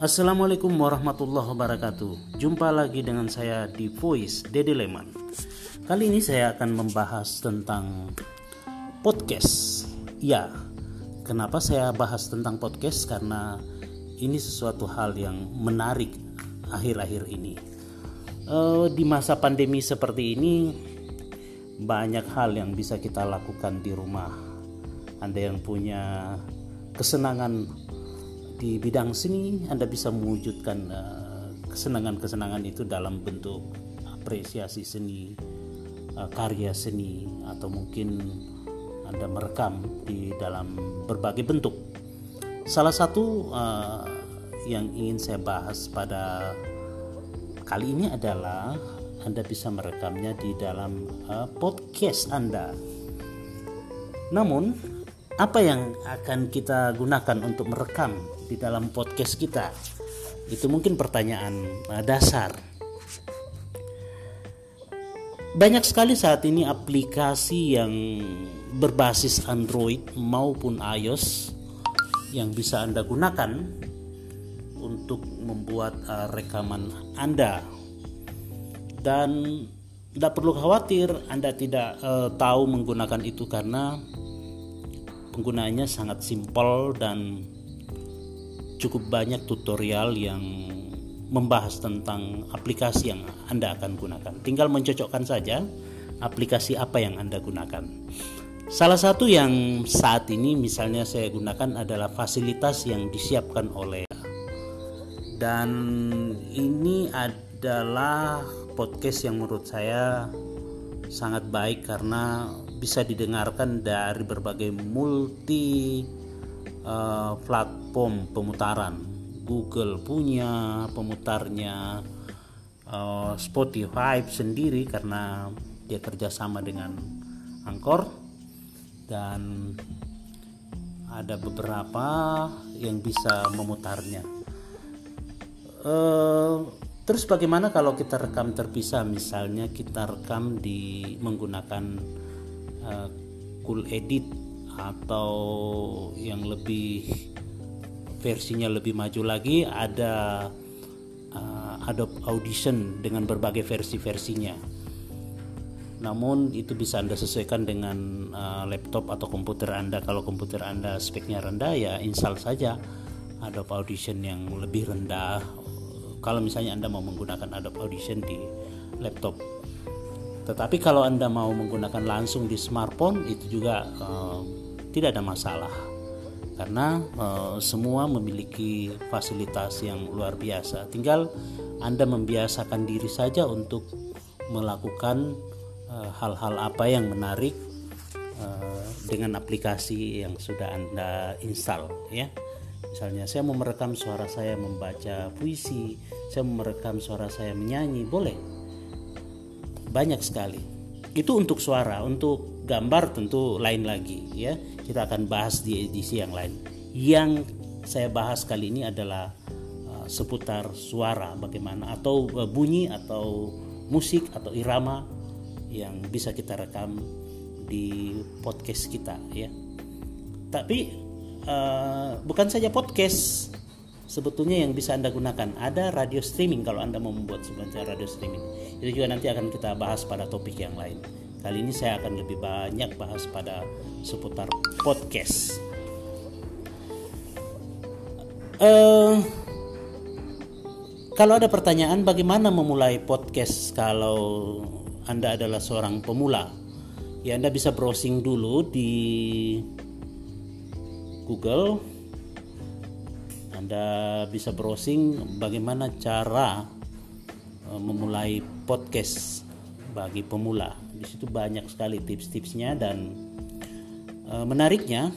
Assalamualaikum warahmatullahi wabarakatuh. Jumpa lagi dengan saya di Voice Dede Leman. Kali ini saya akan membahas tentang podcast. Ya, kenapa saya bahas tentang podcast? Karena ini sesuatu hal yang menarik akhir-akhir ini. E, Di masa pandemi seperti ini Banyak hal yang bisa kita lakukan di rumah. Anda yang punya kesenangan di bidang seni Anda bisa mewujudkan uh, kesenangan-kesenangan itu dalam bentuk apresiasi seni, uh, karya seni atau mungkin Anda merekam di dalam berbagai bentuk. Salah satu uh, yang ingin saya bahas pada kali ini adalah Anda bisa merekamnya di dalam podcast Anda. Namun, apa yang akan kita gunakan untuk merekam di dalam podcast kita? Itu mungkin pertanyaan uh, dasar. Banyak sekali saat ini aplikasi yang berbasis Android maupun iOS yang bisa Anda gunakan untuk membuat uh, rekaman Anda. Dan tidak perlu khawatir Anda tidak uh, tahu menggunakan itu karena penggunaannya sangat simpel dan cukup banyak tutorial yang membahas tentang aplikasi yang Anda akan gunakan. Tinggal mencocokkan saja aplikasi apa yang Anda gunakan. Salah satu yang saat ini misalnya saya gunakan adalah fasilitas yang disiapkan oleh dan ini adalah podcast yang menurut saya sangat baik karena bisa didengarkan dari berbagai multi uh, platform pemutaran. Google punya pemutarnya, uh, Spotify sendiri karena dia kerjasama dengan Angkor dan ada beberapa yang bisa memutarnya. Uh, terus bagaimana kalau kita rekam terpisah? Misalnya kita rekam di menggunakan uh, Cool Edit atau yang lebih versinya lebih maju lagi ada uh, Adobe Audition dengan berbagai versi-versinya. Namun itu bisa Anda sesuaikan dengan uh, laptop atau komputer Anda. Kalau komputer Anda speknya rendah ya install saja Adobe Audition yang lebih rendah. Kalau misalnya Anda mau menggunakan Adobe Audition di laptop tetapi kalau Anda mau menggunakan langsung di smartphone itu juga uh, tidak ada masalah karena uh, semua memiliki fasilitas yang luar biasa. Tinggal Anda membiasakan diri saja untuk melakukan eh, hal-hal apa yang menarik dengan aplikasi yang sudah Anda install ya. Misalnya saya mau merekam suara saya membaca puisi, saya mau merekam suara saya menyanyi, boleh. Banyak sekali. Itu untuk suara, untuk gambar tentu lain lagi ya kita akan bahas di edisi yang lain. Yang saya bahas kali ini adalah uh, seputar suara bagaimana atau uh, bunyi atau musik atau irama yang bisa kita rekam di podcast kita ya. Tapi uh, bukan saja podcast sebetulnya yang bisa Anda gunakan. Ada radio streaming kalau Anda mau membuat sebuah radio streaming. Itu juga nanti akan kita bahas pada topik yang lain. Kali ini saya akan lebih banyak bahas pada seputar podcast. Uh, kalau ada pertanyaan bagaimana memulai podcast kalau Anda adalah seorang pemula, ya Anda bisa browsing dulu di Google. Anda bisa browsing bagaimana cara uh, memulai podcast bagi pemula. Di situ banyak sekali tips-tipsnya dan e, menariknya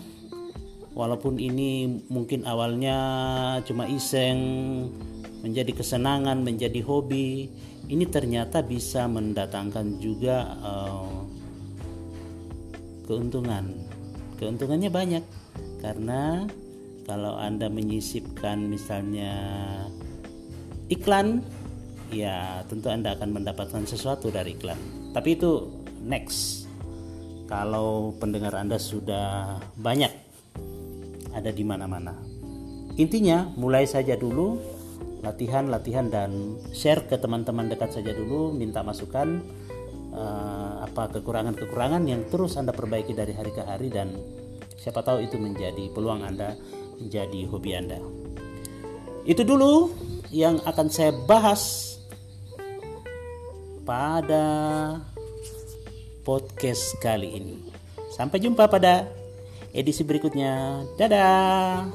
walaupun ini mungkin awalnya cuma iseng menjadi kesenangan, menjadi hobi, ini ternyata bisa mendatangkan juga e, keuntungan. Keuntungannya banyak karena kalau Anda menyisipkan misalnya iklan ya tentu Anda akan mendapatkan sesuatu dari iklan. Tapi itu next. Kalau pendengar Anda sudah banyak ada di mana-mana. intinya mulai saja dulu latihan latihan dan share ke teman-teman dekat saja dulu minta masukan uh, apa kekurangan-kekurangan yang terus anda perbaiki dari hari ke hari dan siapa tahu itu menjadi peluang anda menjadi hobi anda. Itu dulu yang akan saya bahas pada podcast kali ini. Sampai jumpa pada edisi berikutnya. Dadah